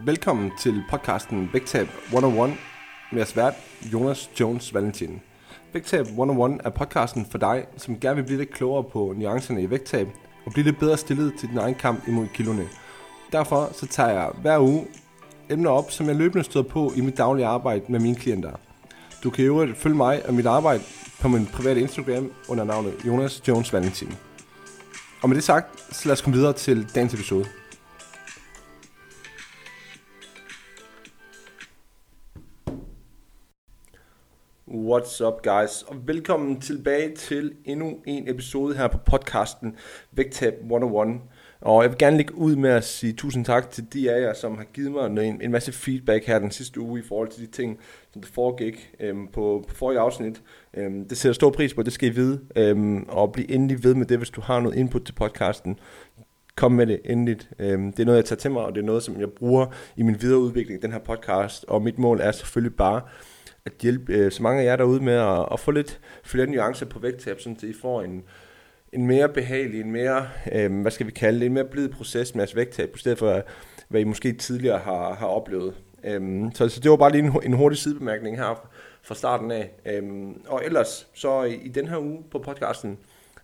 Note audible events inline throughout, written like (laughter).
Velkommen til podcasten Vægtab 101 med jeres vært Jonas Jones Valentin. Vægtab 101 er podcasten for dig, som gerne vil blive lidt klogere på nuancerne i vægttab og blive lidt bedre stillet til din egen kamp imod kiloene. Derfor så tager jeg hver uge emner op, som jeg løbende støder på i mit daglige arbejde med mine klienter. Du kan jo følge mig og mit arbejde på min private Instagram under navnet Jonas Jones Valentin. Og med det sagt, så lad os komme videre til dagens episode. What's up guys, og velkommen tilbage til endnu en episode her på podcasten Vægtab 101. Og jeg vil gerne lægge ud med at sige tusind tak til de af jer, som har givet mig en, en masse feedback her den sidste uge i forhold til de ting, som der foregik øhm, på, på forrige afsnit. Øhm, det sætter stor pris på, det skal I vide. Øhm, og bliv endelig ved med det, hvis du har noget input til podcasten. Kom med det endeligt. Øhm, det er noget, jeg tager til mig, og det er noget, som jeg bruger i min videre udvikling, den her podcast. Og mit mål er selvfølgelig bare at hjælpe øh, så mange af jer derude med at, at få lidt flere nuancer på vægttab, så I får en, en mere behagelig, en mere, øh, hvad skal vi kalde det, en mere blid proces med jeres vægttab, i stedet for, hvad I måske tidligere har, har oplevet. Øhm, så, så det var bare lige en, en hurtig sidebemærkning her fra starten af. Øhm, og ellers, så i, i den her uge på podcasten,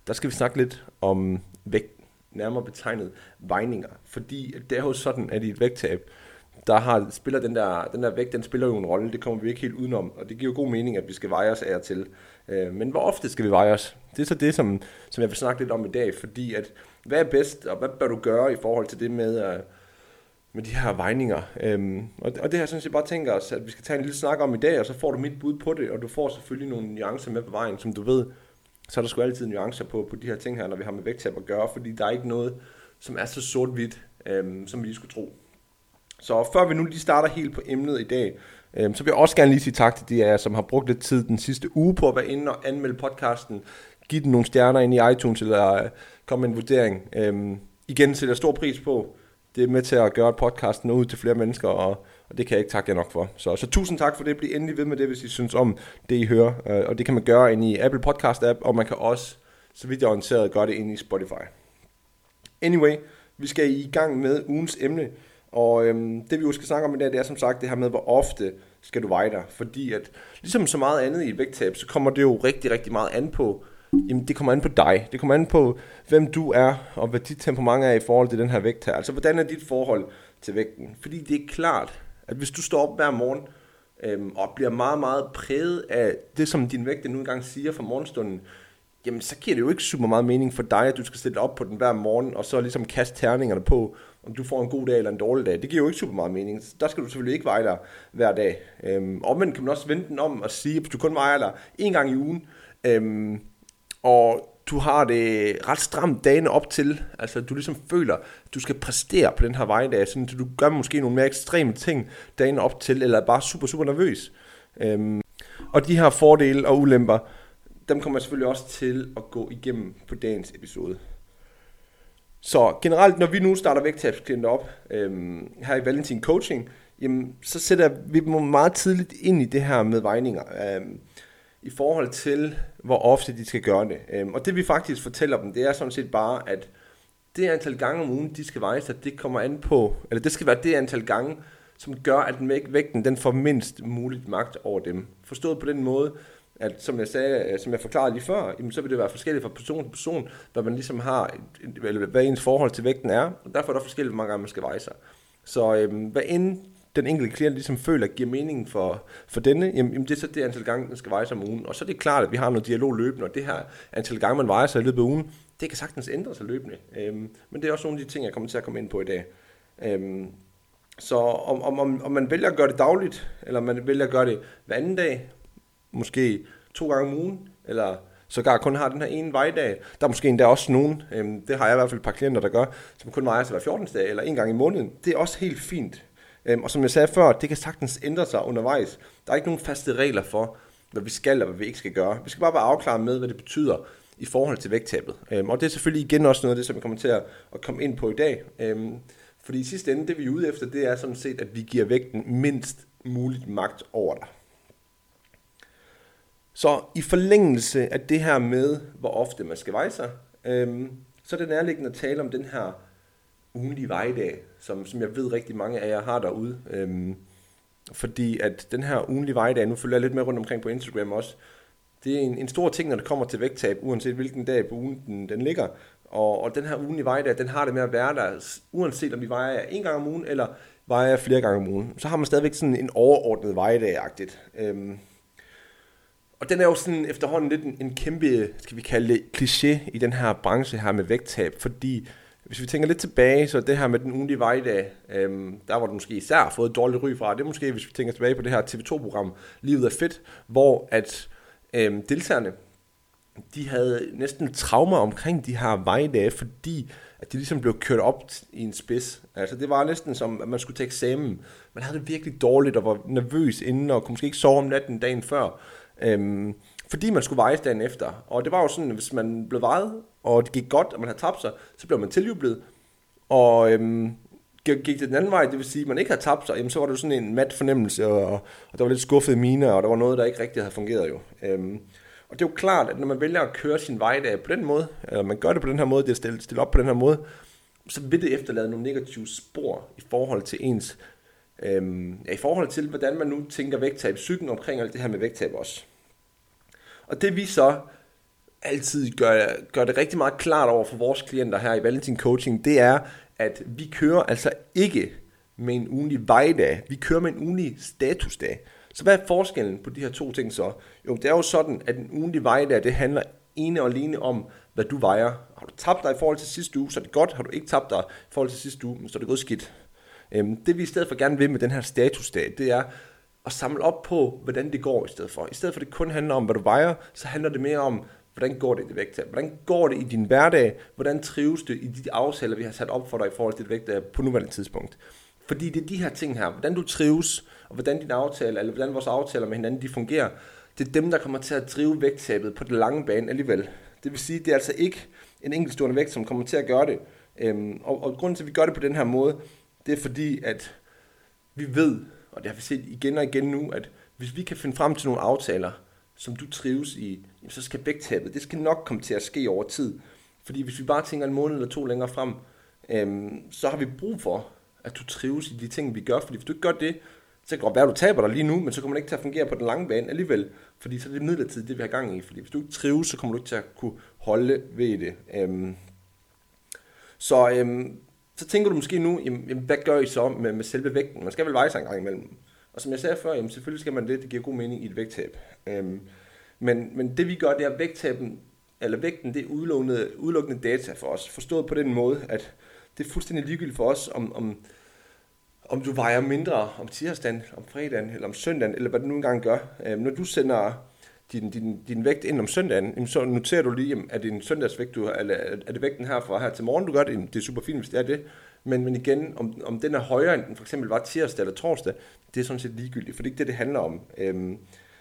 der skal vi snakke lidt om vægt, nærmere betegnet vejninger. Fordi det er jo sådan, at i et vægttab, der har, spiller den der, den der vægt, den spiller jo en rolle, det kommer vi ikke helt udenom, og det giver jo god mening, at vi skal veje os af og til. Øh, men hvor ofte skal vi veje os? Det er så det, som, som jeg vil snakke lidt om i dag, fordi at, hvad er bedst, og hvad bør du gøre i forhold til det med, øh, med de her vejninger? Um, og, og det her synes jeg bare tænker os, at vi skal tage en lille snak om i dag, og så får du mit bud på det, og du får selvfølgelig nogle nuancer med på vejen, som du ved, så er der sgu altid nuancer på, på de her ting her, når vi har med vægttab at gøre, fordi der er ikke noget, som er så sort-hvidt, um, som vi skulle tro. Så før vi nu lige starter helt på emnet i dag, øh, så vil jeg også gerne lige sige tak til de af jer, som har brugt lidt tid den sidste uge på at være inde og anmelde podcasten. Giv den nogle stjerner ind i iTunes, eller øh, komme med en vurdering. Øh, igen sætter jeg stor pris på. Det er med til at gøre podcasten ud til flere mennesker, og, og det kan jeg ikke takke jer nok for. Så, så tusind tak for det. Bliv endelig ved med det, hvis I synes om det, I hører. Øh, og det kan man gøre ind i Apple Podcast app, og man kan også, så vidt jeg er orienteret, gøre det ind i Spotify. Anyway, vi skal i gang med ugens emne. Og øhm, det vi jo skal snakke om i dag, det er som sagt det her med, hvor ofte skal du veje dig. Fordi at, ligesom så meget andet i et vægttab, så kommer det jo rigtig, rigtig meget an på, jamen det kommer an på dig. Det kommer an på, hvem du er, og hvad dit temperament er i forhold til den her vægt her. Altså, hvordan er dit forhold til vægten? Fordi det er klart, at hvis du står op hver morgen, øhm, og bliver meget, meget præget af det, som din vægt nu engang siger fra morgenstunden, jamen så giver det jo ikke super meget mening for dig, at du skal stille op på den hver morgen, og så ligesom kaste terningerne på, om du får en god dag eller en dårlig dag. Det giver jo ikke super meget mening. Der skal du selvfølgelig ikke veje dig hver dag. Øhm, omvendt kan man også vente den om og sige, at du kun vejer dig en gang i ugen, øhm, og du har det ret stramt dagene op til, altså du ligesom føler, at du skal præstere på den her vejdag, så du gør måske nogle mere ekstreme ting dagene op til, eller er bare super, super nervøs. Øhm, og de her fordele og ulemper, dem kommer jeg selvfølgelig også til at gå igennem på dagens episode. Så generelt, når vi nu starter vægttabsklienter op øhm, her i Valentin Coaching, jamen, så sætter vi dem meget tidligt ind i det her med vejninger. Øhm, I forhold til, hvor ofte de skal gøre det. Øhm, og det vi faktisk fortæller dem, det er sådan set bare, at det antal gange om ugen, de skal veje sig, det kommer an på, eller det skal være det antal gange, som gør, at vægten den får mindst muligt magt over dem. Forstået på den måde, at som jeg sagde, øh, som jeg forklarede lige før, jamen, så vil det være forskelligt fra person til person, hvad man ligesom har, eller hvad ens forhold til vægten er, og derfor er der forskelligt, mange gange man skal veje sig. Så øhm, hvad end den enkelte klient ligesom føler giver mening for, for denne, jamen, jamen det er så det antal gange, den skal veje sig om ugen. Og så er det klart, at vi har noget dialog løbende, og det her antal gange, man vejer sig i løbet af ugen, det kan sagtens ændre sig løbende. Øhm, men det er også nogle af de ting, jeg kommer til at komme ind på i dag. Øhm, så om, om, om, om man vælger at gøre det dagligt, eller man vælger at gøre det hver anden dag, måske to gange om ugen, eller sågar kun har den her ene vejdag. Der er måske endda også nogen, øhm, det har jeg i hvert fald et par klienter, der gør, som kun vejer sig hver 14. dag eller en gang i måneden. Det er også helt fint. Øhm, og som jeg sagde før, det kan sagtens ændre sig undervejs. Der er ikke nogen faste regler for, hvad vi skal og hvad vi ikke skal gøre. Vi skal bare være afklaret med, hvad det betyder i forhold til vægttabet. Øhm, og det er selvfølgelig igen også noget af det, som vi kommer til at, komme ind på i dag. Øhm, fordi i sidste ende, det vi er ude efter, det er sådan set, at vi giver vægten mindst muligt magt over dig. Så i forlængelse af det her med, hvor ofte man skal veje sig, øhm, så er det nærliggende at tale om den her ugenlige vejdag, som, som jeg ved rigtig mange af jer har derude. Øhm, fordi at den her ugenlige vejdag, nu følger jeg lidt med rundt omkring på Instagram også, det er en, en stor ting, når det kommer til vægttab, uanset hvilken dag på ugen den, den ligger. Og, og den her ugenlige vejdag, den har det med at være der, uanset om vi vejer en gang om ugen, eller vejer flere gange om ugen. Så har man stadigvæk sådan en overordnet vejdag-agtigt. Øhm, og den er jo sådan efterhånden lidt en, en kæmpe, skal vi kalde det, kliché i den her branche her med vægttab, fordi hvis vi tænker lidt tilbage, så det her med den ugenlige vejdag, øhm, der var du måske især fået et dårligt ry fra. Det er måske, hvis vi tænker tilbage på det her TV2-program, Livet er fedt, hvor at øhm, deltagerne, de havde næsten traumer omkring de her vejdage, fordi at de ligesom blev kørt op i en spids. Altså det var næsten som, at man skulle tage eksamen. Man havde det virkelig dårligt og var nervøs inden, og kunne måske ikke sove om natten dagen før. Øhm, fordi man skulle vejes dagen efter. Og det var jo sådan, at hvis man blev vejet, og det gik godt, og man havde tabt sig, så blev man tiljublet. Og øhm, gik det den anden vej, det vil sige, at man ikke havde tabt sig, jamen, så var det jo sådan en mat fornemmelse, og, og der var lidt skuffet mine, og der var noget, der ikke rigtig havde fungeret jo. Øhm, og det er jo klart, at når man vælger at køre sin vejdag på den måde, eller man gør det på den her måde, det er stillet stille op på den her måde, så vil det efterlade nogle negative spor i forhold til ens, øhm, ja, i forhold til, hvordan man nu tænker vægttab, psyken omkring alt det her med vægttab også. Og det vi så altid gør, gør det rigtig meget klart over for vores klienter her i Valentin Coaching, det er, at vi kører altså ikke med en ugenlig vejdag, vi kører med en ugenlig statusdag. Så hvad er forskellen på de her to ting så? Jo, det er jo sådan, at en ugenlig vejdag, det handler ene og alene om, hvad du vejer. Har du tabt dig i forhold til sidste uge, så er det godt. Har du ikke tabt dig i forhold til sidste uge, så er det gået skidt. Øhm, det vi i stedet for gerne vil med den her statusdag, det er at samle op på, hvordan det går i stedet for. I stedet for at det kun handler om, hvad du vejer, så handler det mere om, hvordan går det i det vægttab? Hvordan går det i din hverdag? Hvordan trives du i de aftaler, vi har sat op for dig i forhold til det vægttab på nuværende tidspunkt? Fordi det er de her ting her, hvordan du trives, og hvordan din aftale, eller hvordan vores aftaler med hinanden, de fungerer, det er dem, der kommer til at drive vægttabet på den lange bane alligevel. Det vil sige, det er altså ikke en enkeltstående vægt, som kommer til at gøre det. Øhm, og, og grunden til, at vi gør det på den her måde, det er fordi, at vi ved, og det har vi set igen og igen nu, at hvis vi kan finde frem til nogle aftaler, som du trives i, så skal vægttabet, det skal nok komme til at ske over tid. Fordi hvis vi bare tænker en måned eller to længere frem, øhm, så har vi brug for, at du trives i de ting, vi gør. Fordi hvis du ikke gør det, så kan det godt være, at du taber dig lige nu, men så kommer det ikke til at fungere på den lange bane alligevel. Fordi så er det midlertidigt, det vi har gang i. Fordi hvis du ikke trives, så kommer du ikke til at kunne holde ved det. Øhm, så, øhm, så tænker du måske nu, jamen, hvad gør I så med, med selve vægten? Man skal vel veje sig en gang imellem. Og som jeg sagde før, jamen, selvfølgelig skal man det, det giver god mening i et vægttab. Øhm, men, men det vi gør, det er vægttaben, eller vægten, det er udelukkende, udelukkende data for os. Forstået på den måde, at det er fuldstændig ligegyldigt for os, om, om, om du vejer mindre om tirsdagen, om fredagen, eller om søndagen, eller hvad du nu engang gør. Øhm, når du sender din, din, din vægt ind om søndagen, så noterer du lige, at det er en søndagsvægt, du har, eller er det vægten her fra her til morgen, du gør det, det er super fint, hvis det er det. Men, men igen, om, om den er højere, end den for eksempel var tirsdag eller torsdag, det er sådan set ligegyldigt, for det er ikke det, det handler om. Øhm,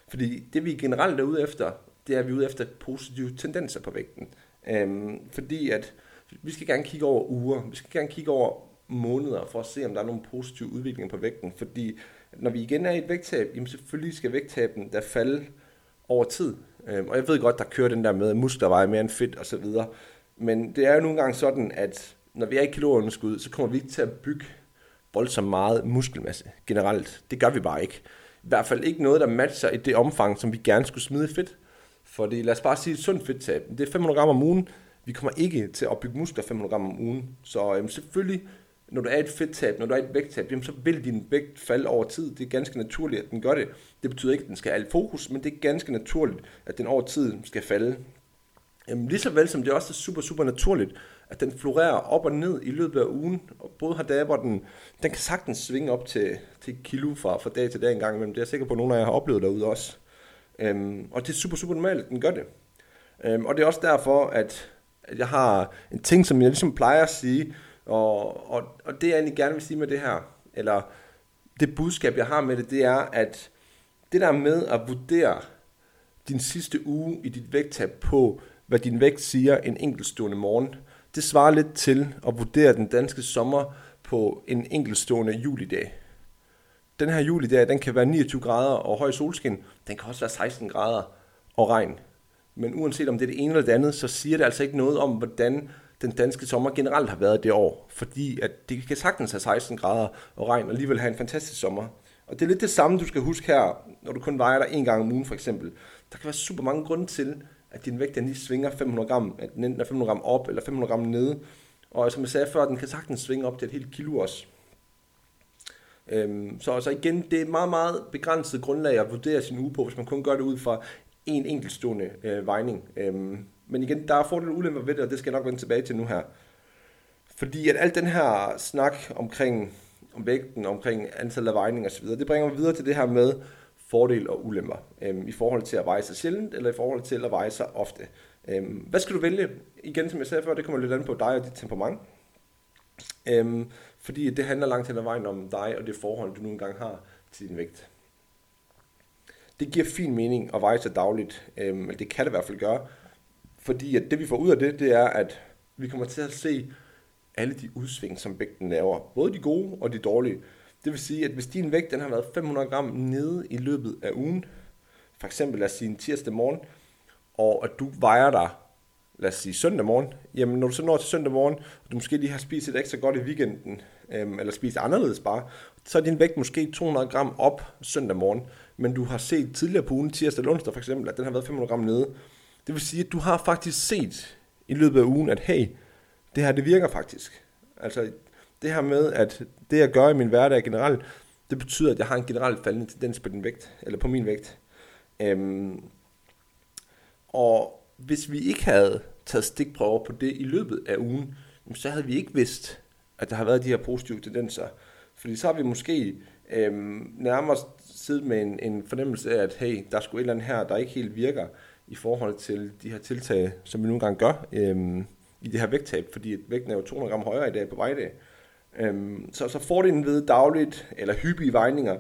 fordi det vi generelt er ude efter, det er, at vi er ude efter positive tendenser på vægten. Øhm, fordi at vi skal gerne kigge over uger, vi skal gerne kigge over måneder for at se, om der er nogle positive udviklinger på vægten. Fordi når vi igen er i et vægttab, jamen selvfølgelig skal vægttabet der falde over tid. Øhm, og jeg ved godt, der kører den der med, at muskler vejer mere end fedt osv. Men det er jo nogle gange sådan, at når vi er i kalorieunderskud, så kommer vi ikke til at bygge voldsomt meget muskelmasse generelt. Det gør vi bare ikke. I hvert fald ikke noget, der matcher i det omfang, som vi gerne skulle smide fedt. For det, lad os bare sige et sundt fedttab. Det er 500 gram om ugen. Vi kommer ikke til at bygge muskler 500 gram om ugen. Så øhm, selvfølgelig, når du er et fedttab, når du er et vægttab, jamen, så vil din vægt falde over tid. Det er ganske naturligt, at den gør det. Det betyder ikke, at den skal have alt fokus, men det er ganske naturligt, at den over tid skal falde. Jamen, lige så vel som det også er super, super naturligt, at den florerer op og ned i løbet af ugen. Og både har dage, hvor den, den kan sagtens svinge op til, til kilo fra, fra dag til dag engang, men imellem. Det er jeg sikker på, at nogle af jer har oplevet derude også. Øhm, og det er super, super normalt, at den gør det. Øhm, og det er også derfor, at, at jeg har en ting, som jeg ligesom plejer at sige, og, og, og det jeg egentlig gerne vil sige med det her, eller det budskab, jeg har med det, det er, at det der med at vurdere din sidste uge i dit vægttab på, hvad din vægt siger en enkeltstående morgen, det svarer lidt til at vurdere den danske sommer på en enkeltstående julidag. Den her julidag, den kan være 29 grader og høj solskin. Den kan også være 16 grader og regn. Men uanset om det er det ene eller det andet, så siger det altså ikke noget om, hvordan den danske sommer generelt har været det år, fordi at det kan sagtens have 16 grader og regn, og alligevel have en fantastisk sommer. Og det er lidt det samme, du skal huske her, når du kun vejer dig en gang om ugen for eksempel. Der kan være super mange grunde til, at din vægt den lige svinger 500 gram, at den enten er 500 gram op eller 500 gram nede. Og som jeg sagde før, den kan sagtens svinge op til et helt kilo også. Øhm, så altså igen, det er et meget, meget begrænset grundlag at vurdere sin uge på, hvis man kun gør det ud fra en enkeltstående øh, vejning. Øhm, men igen, der er fordele og ulemper ved det, og det skal jeg nok vende tilbage til nu her. Fordi at alt den her snak omkring om vægten, omkring antallet af vejninger osv., det bringer mig videre til det her med fordele og ulemper øhm, i forhold til at veje sig sjældent, eller i forhold til at veje sig ofte. Øhm, hvad skal du vælge? Igen, som jeg sagde før, det kommer lidt an på dig og dit temperament. Øhm, fordi det handler langt hen ad vejen om dig og det forhold, du nu engang har til din vægt. Det giver fin mening at veje sig dagligt, øhm, eller det kan det i hvert fald gøre, fordi at det vi får ud af det, det er, at vi kommer til at se alle de udsving, som vægten laver. Både de gode og de dårlige. Det vil sige, at hvis din vægt den har været 500 gram nede i løbet af ugen, for eksempel lad os sige en tirsdag morgen, og at du vejer dig, lad os sige søndag morgen, jamen når du så når til søndag morgen, og du måske lige har spist et ekstra godt i weekenden, øhm, eller spist anderledes bare, så er din vægt måske 200 gram op søndag morgen, men du har set tidligere på ugen, tirsdag eller onsdag for eksempel, at den har været 500 gram nede. Det vil sige, at du har faktisk set i løbet af ugen, at hey, det her det virker faktisk. Altså det her med, at det jeg gør i min hverdag generelt, det betyder, at jeg har en generelt faldende tendens på din vægt, eller på min vægt. Øhm, og hvis vi ikke havde taget stikprøver på det i løbet af ugen, så havde vi ikke vidst, at der har været de her positive tendenser. Fordi så har vi måske øhm, nærmere siddet med en, en fornemmelse af, at hey, der er sgu et eller andet her, der ikke helt virker i forhold til de her tiltag, som vi nogle gange gør øhm, i det her vægttab, fordi vægten er jo 200 gram højere i dag på vejdag. Øhm, så, så fordelen ved dagligt eller hyppige vejninger,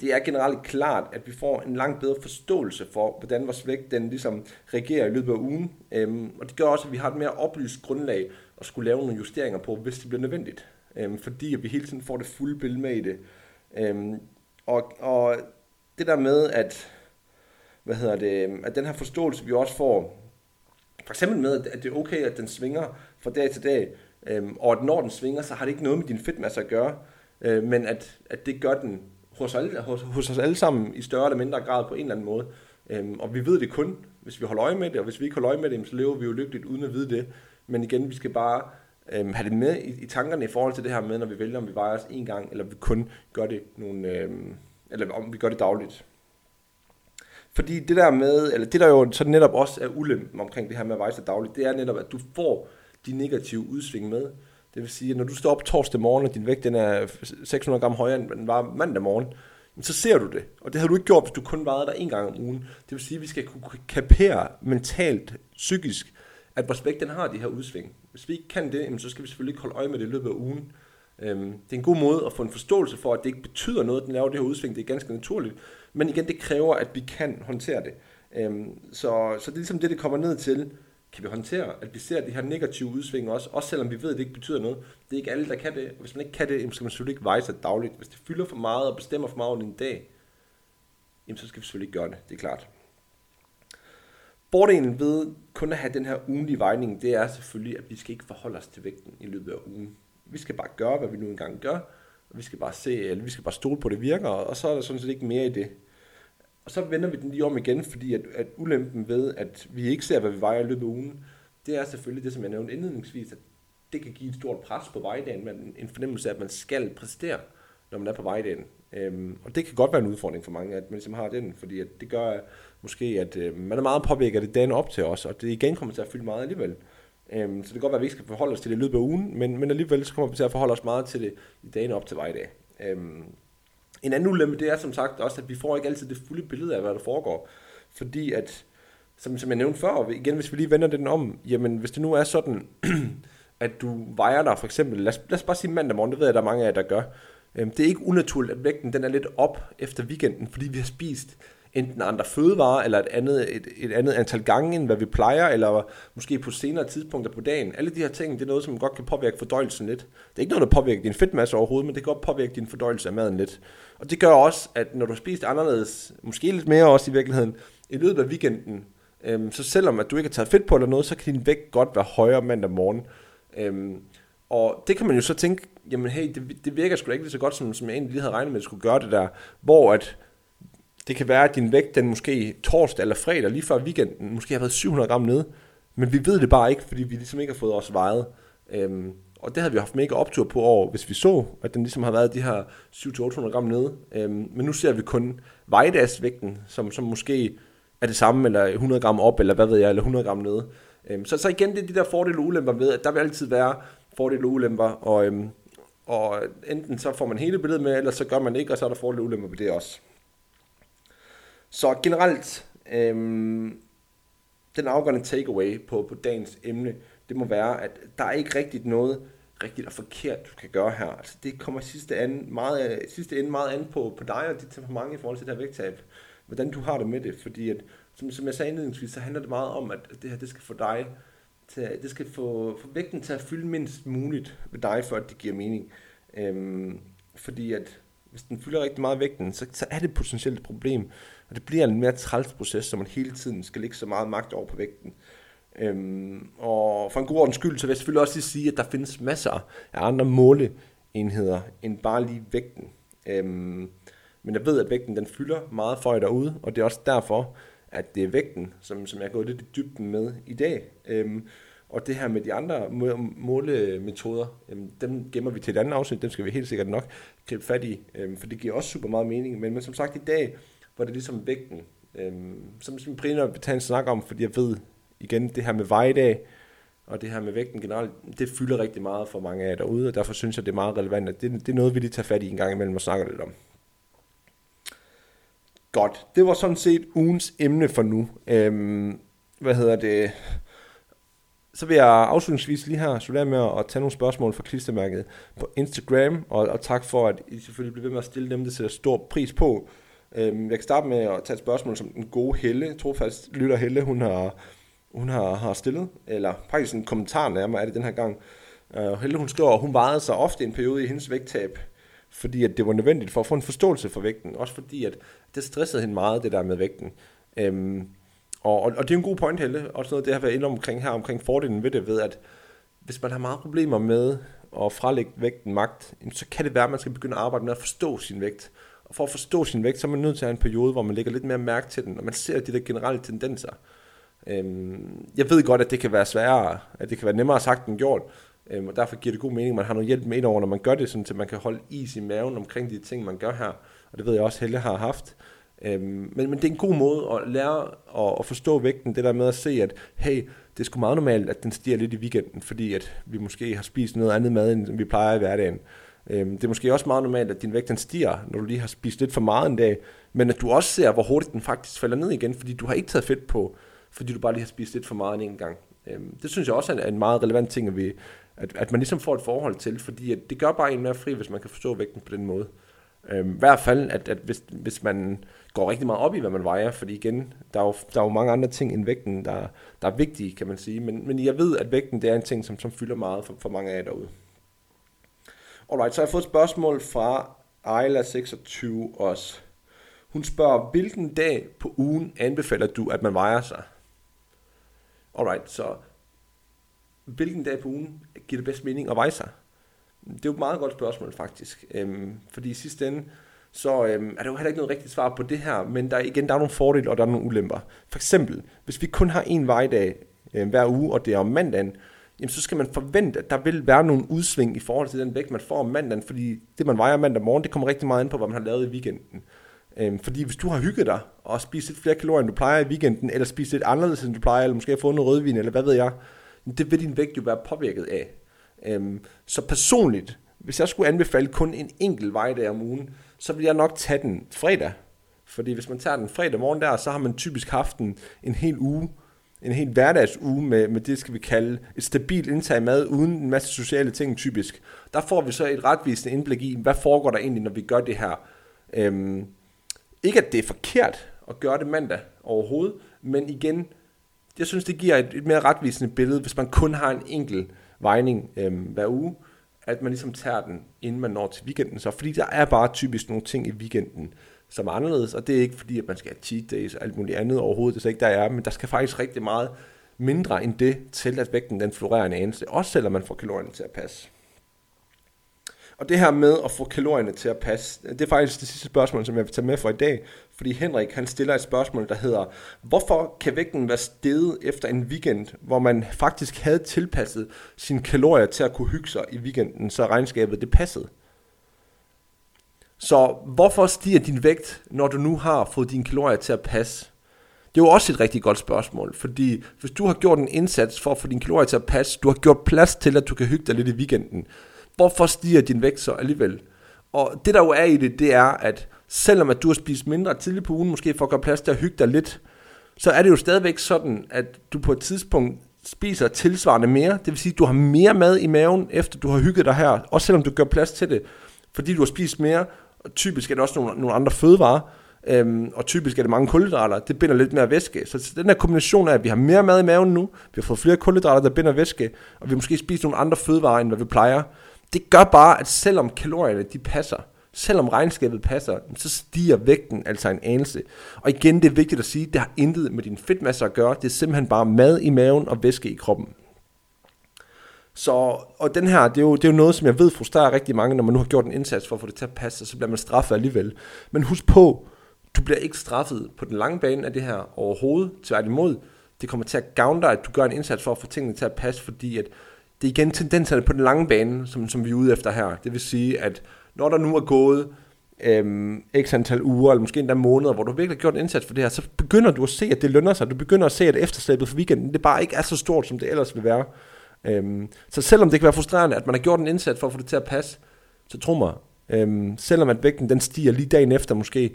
det er generelt klart, at vi får en langt bedre forståelse for, hvordan vores vægt den ligesom reagerer i løbet af ugen. Øhm, og det gør også, at vi har et mere oplyst grundlag at skulle lave nogle justeringer på, hvis det bliver nødvendigt. Øhm, fordi at vi hele tiden får det fulde billede med i det. Øhm, og, og det der med, at, hvad hedder det, at den her forståelse, vi også får, for eksempel med, at det er okay, at den svinger fra dag til dag, øhm, og at når den svinger, så har det ikke noget med din fedtmasse at gøre, øh, men at, at det gør den hos, alle, hos, hos os alle sammen i større eller mindre grad på en eller anden måde. Øhm, og vi ved det kun, hvis vi holder øje med det, og hvis vi ikke holder øje med det, så lever vi jo lykkeligt uden at vide det. Men igen, vi skal bare øhm, have det med i, i tankerne i forhold til det her med, når vi vælger, om vi vejer os en gang, eller vi kun gør det nogle, øhm, eller om vi gør det dagligt. Fordi det der med, eller det der jo så netop også er ulempen omkring det her med at veje sig dagligt, det er netop, at du får de negative udsving med. Det vil sige, at når du står op torsdag morgen, og din vægt den er 600 gram højere, end den var mandag morgen, så ser du det. Og det havde du ikke gjort, hvis du kun vejede der en gang om ugen. Det vil sige, at vi skal kunne kapere mentalt, psykisk, at vores vægt den har de her udsving. Hvis vi ikke kan det, så skal vi selvfølgelig ikke holde øje med det i løbet af ugen. Øhm, det er en god måde at få en forståelse for, at det ikke betyder noget, at den laver det her udsving. Det er ganske naturligt. Men igen, det kræver, at vi kan håndtere det. Øhm, så, så det er ligesom det, det kommer ned til kan vi håndtere, at vi ser det her negative udsving også, også selvom vi ved, at det ikke betyder noget. Det er ikke alle, der kan det. Hvis man ikke kan det, så skal man selvfølgelig ikke veje sig dagligt. Hvis det fylder for meget og bestemmer for meget over en dag, jamen så skal vi selvfølgelig ikke gøre det, det er klart. Fordelen ved kun at have den her ugenlige vejning, det er selvfølgelig, at vi skal ikke forholde os til vægten i løbet af ugen. Vi skal bare gøre, hvad vi nu engang gør, og vi skal bare se, eller vi skal bare stole på, at det virker, og så er der sådan set ikke mere i det. Og så vender vi den lige om igen, fordi at, at ulempen ved, at vi ikke ser, hvad vi vejer i løbet af ugen, det er selvfølgelig det, som jeg nævnte indledningsvis, at det kan give et stort pres på vejdagen, men en fornemmelse af, at man skal præstere, når man er på vejdagen. Øhm, og det kan godt være en udfordring for mange, at man ligesom har den, fordi at det gør måske, at øh, man er meget påvirket af det dagen op til os, og det igen kommer til at fylde meget alligevel. Øhm, så det kan godt være, at vi ikke skal forholde os til det i løbet af ugen, men, men alligevel så kommer vi til at forholde os meget til det i dagene op til vejdag. Øhm, en anden ulempe, det er som sagt også, at vi får ikke altid det fulde billede af, hvad der foregår. Fordi at, som, som jeg nævnte før, igen hvis vi lige vender den om, jamen hvis det nu er sådan, (clears throat) at du vejer dig for eksempel, lad os, lad os bare sige mandag morgen, det ved jeg, der er mange af jer, der gør. Øhm, det er ikke unaturligt, at vægten den er lidt op efter weekenden, fordi vi har spist enten andre fødevarer, eller et andet, et, et andet antal gange, end hvad vi plejer, eller måske på senere tidspunkter på dagen. Alle de her ting, det er noget, som godt kan påvirke fordøjelsen lidt. Det er ikke noget, der påvirker din fedtmasse overhovedet, men det kan godt påvirke din fordøjelse af maden lidt. Og det gør også, at når du har spist anderledes, måske lidt mere også i virkeligheden, i løbet af weekenden, øhm, så selvom at du ikke har taget fedt på eller noget, så kan din vægt godt være højere mandag morgen. Øhm, og det kan man jo så tænke, jamen hey, det, det virker sgu da ikke lige så godt, som, som jeg egentlig lige havde regnet med, at skulle gøre det der, hvor at det kan være, at din vægt, den måske torsdag eller fredag, lige før weekenden, måske har været 700 gram nede, men vi ved det bare ikke, fordi vi ligesom ikke har fået os vejet. Øhm, og det havde vi haft mega optur på over, hvis vi så, at den ligesom har været de her 700-800 gram nede. Øhm, men nu ser vi kun vejdagsvægten, som, som måske er det samme, eller 100 gram op, eller hvad ved jeg, eller 100 gram nede. Øhm, så, så igen, det er de der fordele og ulemper ved, at der vil altid være fordele og ulemper, og, øhm, og enten så får man hele billedet med, eller så gør man ikke, og så er der fordele og ulemper ved det også. Så generelt, øhm, den afgørende takeaway på, på dagens emne, det må være, at der er ikke rigtigt noget rigtigt og forkert, du kan gøre her. Altså, det kommer sidste, anden, meget, øh, sidste ende meget an på, på dig og dit temperament i forhold til det her vægttab. Hvordan du har det med det. Fordi at, som, som jeg sagde indledningsvis, så handler det meget om, at det her det skal få dig til, det skal få, få vægten til at fylde mindst muligt ved dig, for at det giver mening. Øhm, fordi at hvis den fylder rigtig meget vægten, så, så er det potentielt et problem. Og det bliver en mere træls proces, så man hele tiden skal lægge så meget magt over på vægten. Øhm, og for en god ordens skyld, så vil jeg selvfølgelig også lige sige, at der findes masser af andre måleenheder end bare lige vægten. Øhm, men jeg ved, at vægten den fylder meget for jer derude, og det er også derfor, at det er vægten, som, som jeg er gået lidt i dybden med i dag. Øhm, og det her med de andre målemetoder, øhm, dem gemmer vi til et andet afsnit, dem skal vi helt sikkert nok gribe fat i, øhm, for det giver også super meget mening. Men, men som sagt i dag, var det ligesom vægten, øhm, som, ligesom som primært vil tage en snak om, fordi jeg ved, igen, det her med vejdag, og det her med vægten generelt, det fylder rigtig meget for mange af jer derude, og derfor synes jeg, det er meget relevant, at det, det er noget, vi lige tager fat i en gang imellem og snakker lidt om. Godt, det var sådan set ugens emne for nu. Øhm, hvad hedder det? Så vil jeg afslutningsvis lige her slutte med at tage nogle spørgsmål fra klistermærket på Instagram, og, og tak for, at I selvfølgelig bliver ved med at stille dem, det sætter stor pris på. Øhm, jeg kan starte med at tage et spørgsmål, som den gode Helle, trofast lytter Helle, hun har hun har, har stillet, eller faktisk en kommentar nærmere er det den her gang. Øh, Helle hun står, at hun vejede sig ofte en periode i hendes vægttab, fordi at det var nødvendigt for at få en forståelse for vægten, også fordi at det stressede hende meget, det der med vægten. Øhm, og, og, og det er en god point, Helle, også noget det har været inde omkring her, omkring fordelen ved det, ved at hvis man har meget problemer med at frelægge vægten magt, så kan det være, at man skal begynde at arbejde med at forstå sin vægt. For at forstå sin vægt, så er man nødt til at have en periode, hvor man lægger lidt mere mærke til den, og man ser de der generelle tendenser. Øhm, jeg ved godt, at det kan være sværere, at det kan være nemmere sagt end gjort, øhm, og derfor giver det god mening, at man har noget hjælp med ind over, når man gør det, sådan, så man kan holde is i maven omkring de ting, man gør her. Og det ved jeg også, Helle har haft. Øhm, men, men det er en god måde at lære at, at forstå vægten, det der med at se, at hey, det er sgu meget normalt, at den stiger lidt i weekenden, fordi at vi måske har spist noget andet mad, end vi plejer i hverdagen. Øhm, det er måske også meget normalt, at din vægt den stiger, når du lige har spist lidt for meget en dag, men at du også ser, hvor hurtigt den faktisk falder ned igen, fordi du har ikke taget fedt på fordi du bare lige har spist lidt for meget en enkelt gang. Øhm, det synes jeg også er en meget relevant ting, at, vi, at, at man ligesom får et forhold til, fordi at det gør bare en mere fri, hvis man kan forstå vægten på den måde. Øhm, I hvert fald, at, at hvis, hvis man går rigtig meget op i, hvad man vejer, fordi igen, der er jo, der er jo mange andre ting end vægten, der, der er vigtige, kan man sige. Men, men jeg ved, at vægten det er en ting, som, som fylder meget for, for mange af jer derude. Alright, så har jeg fået et spørgsmål fra Ejla26 også. Hun spørger, hvilken dag på ugen anbefaler du, at man vejer sig? Alright, så hvilken dag på ugen giver det bedst mening at veje sig? Det er jo et meget godt spørgsmål faktisk, øhm, fordi i sidste ende, så øhm, er der jo heller ikke noget rigtigt svar på det her, men der er igen, der er nogle fordele, og der er nogle ulemper. For eksempel, hvis vi kun har en vejdag øhm, hver uge, og det er om mandagen, jamen så skal man forvente, at der vil være nogle udsving i forhold til den vægt, man får om mandagen, fordi det, man vejer mandag morgen, det kommer rigtig meget ind på, hvad man har lavet i weekenden. Øhm, fordi hvis du har hygget dig og spist lidt flere kalorier, end du plejer i weekenden, eller spist lidt anderledes, end du plejer, eller måske har fået noget rødvin, eller hvad ved jeg, det vil din vægt jo være påvirket af. Øhm, så personligt, hvis jeg skulle anbefale kun en enkelt vejdag om ugen, så vil jeg nok tage den fredag. Fordi hvis man tager den fredag morgen der, så har man typisk haft en, en hel uge, en helt hverdagsuge med, med det, skal vi kalde et stabilt indtag mad, uden en masse sociale ting typisk. Der får vi så et retvisende indblik i, hvad foregår der egentlig, når vi gør det her. Øhm, ikke at det er forkert at gøre det mandag overhovedet, men igen, jeg synes, det giver et, et mere retvisende billede, hvis man kun har en enkelt vejning øhm, hver uge, at man ligesom tager den, inden man når til weekenden. Så fordi der er bare typisk nogle ting i weekenden, som er anderledes, og det er ikke fordi, at man skal have cheat days og alt muligt andet overhovedet, det er ikke, der er, men der skal faktisk rigtig meget mindre end det, til at vægten den florerer en anelse, også selvom man får kalorierne til at passe. Og det her med at få kalorierne til at passe, det er faktisk det sidste spørgsmål, som jeg vil tage med for i dag. Fordi Henrik han stiller et spørgsmål, der hedder, hvorfor kan vægten være steget efter en weekend, hvor man faktisk havde tilpasset sine kalorier til at kunne hygge sig i weekenden, så regnskabet det passede? Så hvorfor stiger din vægt, når du nu har fået dine kalorier til at passe? Det er jo også et rigtig godt spørgsmål, fordi hvis du har gjort en indsats for at få dine kalorier til at passe, du har gjort plads til, at du kan hygge dig lidt i weekenden, hvorfor stiger din vægt så alligevel? Og det der jo er i det, det er, at selvom at du har spist mindre tidligt på ugen, måske for at gøre plads til at hygge dig lidt, så er det jo stadigvæk sådan, at du på et tidspunkt spiser tilsvarende mere. Det vil sige, at du har mere mad i maven, efter du har hygget dig her, også selvom du gør plads til det, fordi du har spist mere. Og typisk er det også nogle, nogle andre fødevarer, øhm, og typisk er det mange kulhydrater. Det binder lidt mere væske. Så den her kombination af, at vi har mere mad i maven nu, vi har fået flere kulhydrater, der binder væske, og vi måske spiser nogle andre fødevarer, end hvad vi plejer, det gør bare, at selvom kalorierne de passer, selvom regnskabet passer, så stiger vægten altså en anelse. Og igen, det er vigtigt at sige, det har intet med din fedtmasse at gøre, det er simpelthen bare mad i maven og væske i kroppen. Så, og den her, det er, jo, det er jo noget, som jeg ved frustrerer rigtig mange, når man nu har gjort en indsats for at få det til at passe, så bliver man straffet alligevel. Men husk på, du bliver ikke straffet på den lange bane af det her overhovedet, tværtimod. Det kommer til at gavne dig, at du gør en indsats for at få tingene til at passe, fordi at det er igen tendenserne på den lange bane, som, som vi er ude efter her. Det vil sige, at når der nu er gået øhm, x antal uger, eller måske endda måneder, hvor du virkelig har gjort en indsats for det her, så begynder du at se, at det lønner sig. Du begynder at se, at efterslæbet for weekenden, det bare ikke er så stort, som det ellers vil være. Øhm, så selvom det kan være frustrerende, at man har gjort en indsats for at få det til at passe, så tro mig, øhm, selvom at vægten den stiger lige dagen efter måske,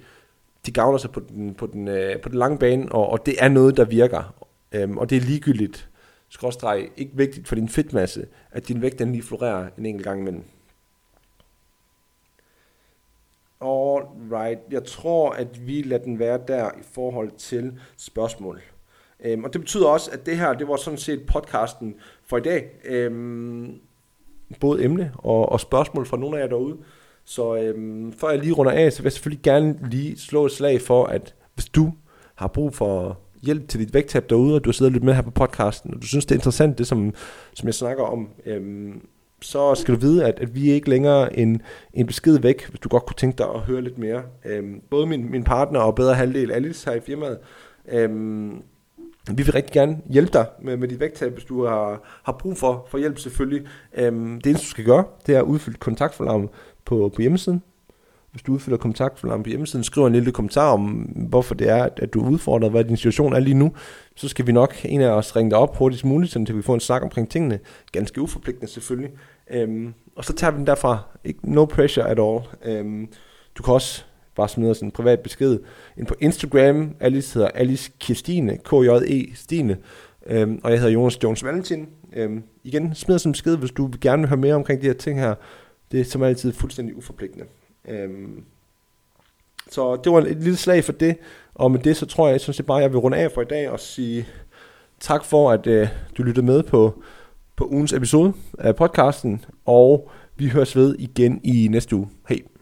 de gavner sig på den, på den, øh, på den lange bane, og, og det er noget, der virker. Øhm, og det er ligegyldigt, skråstreg, ikke vigtigt for din fedtmasse, at din vægt den lige florerer en enkelt gang imellem. Alright, jeg tror, at vi lader den være der i forhold til spørgsmål. Øhm, og det betyder også, at det her, det var sådan set podcasten for i dag. Øhm, både emne og, og spørgsmål fra nogle af jer derude. Så øhm, før jeg lige runder af, så vil jeg selvfølgelig gerne lige slå et slag for, at hvis du har brug for hjælp til dit vægttab derude, og du har siddet lidt med her på podcasten, og du synes, det er interessant, det som, som jeg snakker om, øhm, så skal du vide, at, at vi er ikke længere en, en besked væk, hvis du godt kunne tænke dig at høre lidt mere. Øhm, både min, min partner og bedre halvdel, Alice, her i firmaet, øhm, vi vil rigtig gerne hjælpe dig med, med dit vægttab, hvis du har, har brug for, for hjælp selvfølgelig. Øhm, det eneste, du skal gøre, det er at udfylde kontaktforlam på, på hjemmesiden. Hvis du udfylder kontaktforlam på hjemmesiden, skriver en lille kommentar om, hvorfor det er, at du er udfordret, hvad din situation er lige nu, så skal vi nok en af os ringe dig op hurtigst muligt, så vi får en snak omkring tingene. Ganske uforpligtende selvfølgelig. Øhm, og så tager vi den derfra. Ikke, no pressure at all. Øhm, du kan også bare smider sådan en privat besked ind på Instagram. Alice hedder Alice Kirstine, K-J-E Stine. Øhm, og jeg hedder Jonas Jones Valentin. Øhm, igen, smid sådan en besked, hvis du gerne vil høre mere omkring de her ting her. Det er som altid fuldstændig uforpligtende. Øhm, så det var et lille slag for det, og med det så tror jeg, jeg synes det bare, jeg vil runde af for i dag og sige tak for, at øh, du lyttede med på, på ugens episode af podcasten, og vi høres ved igen i næste uge. Hej!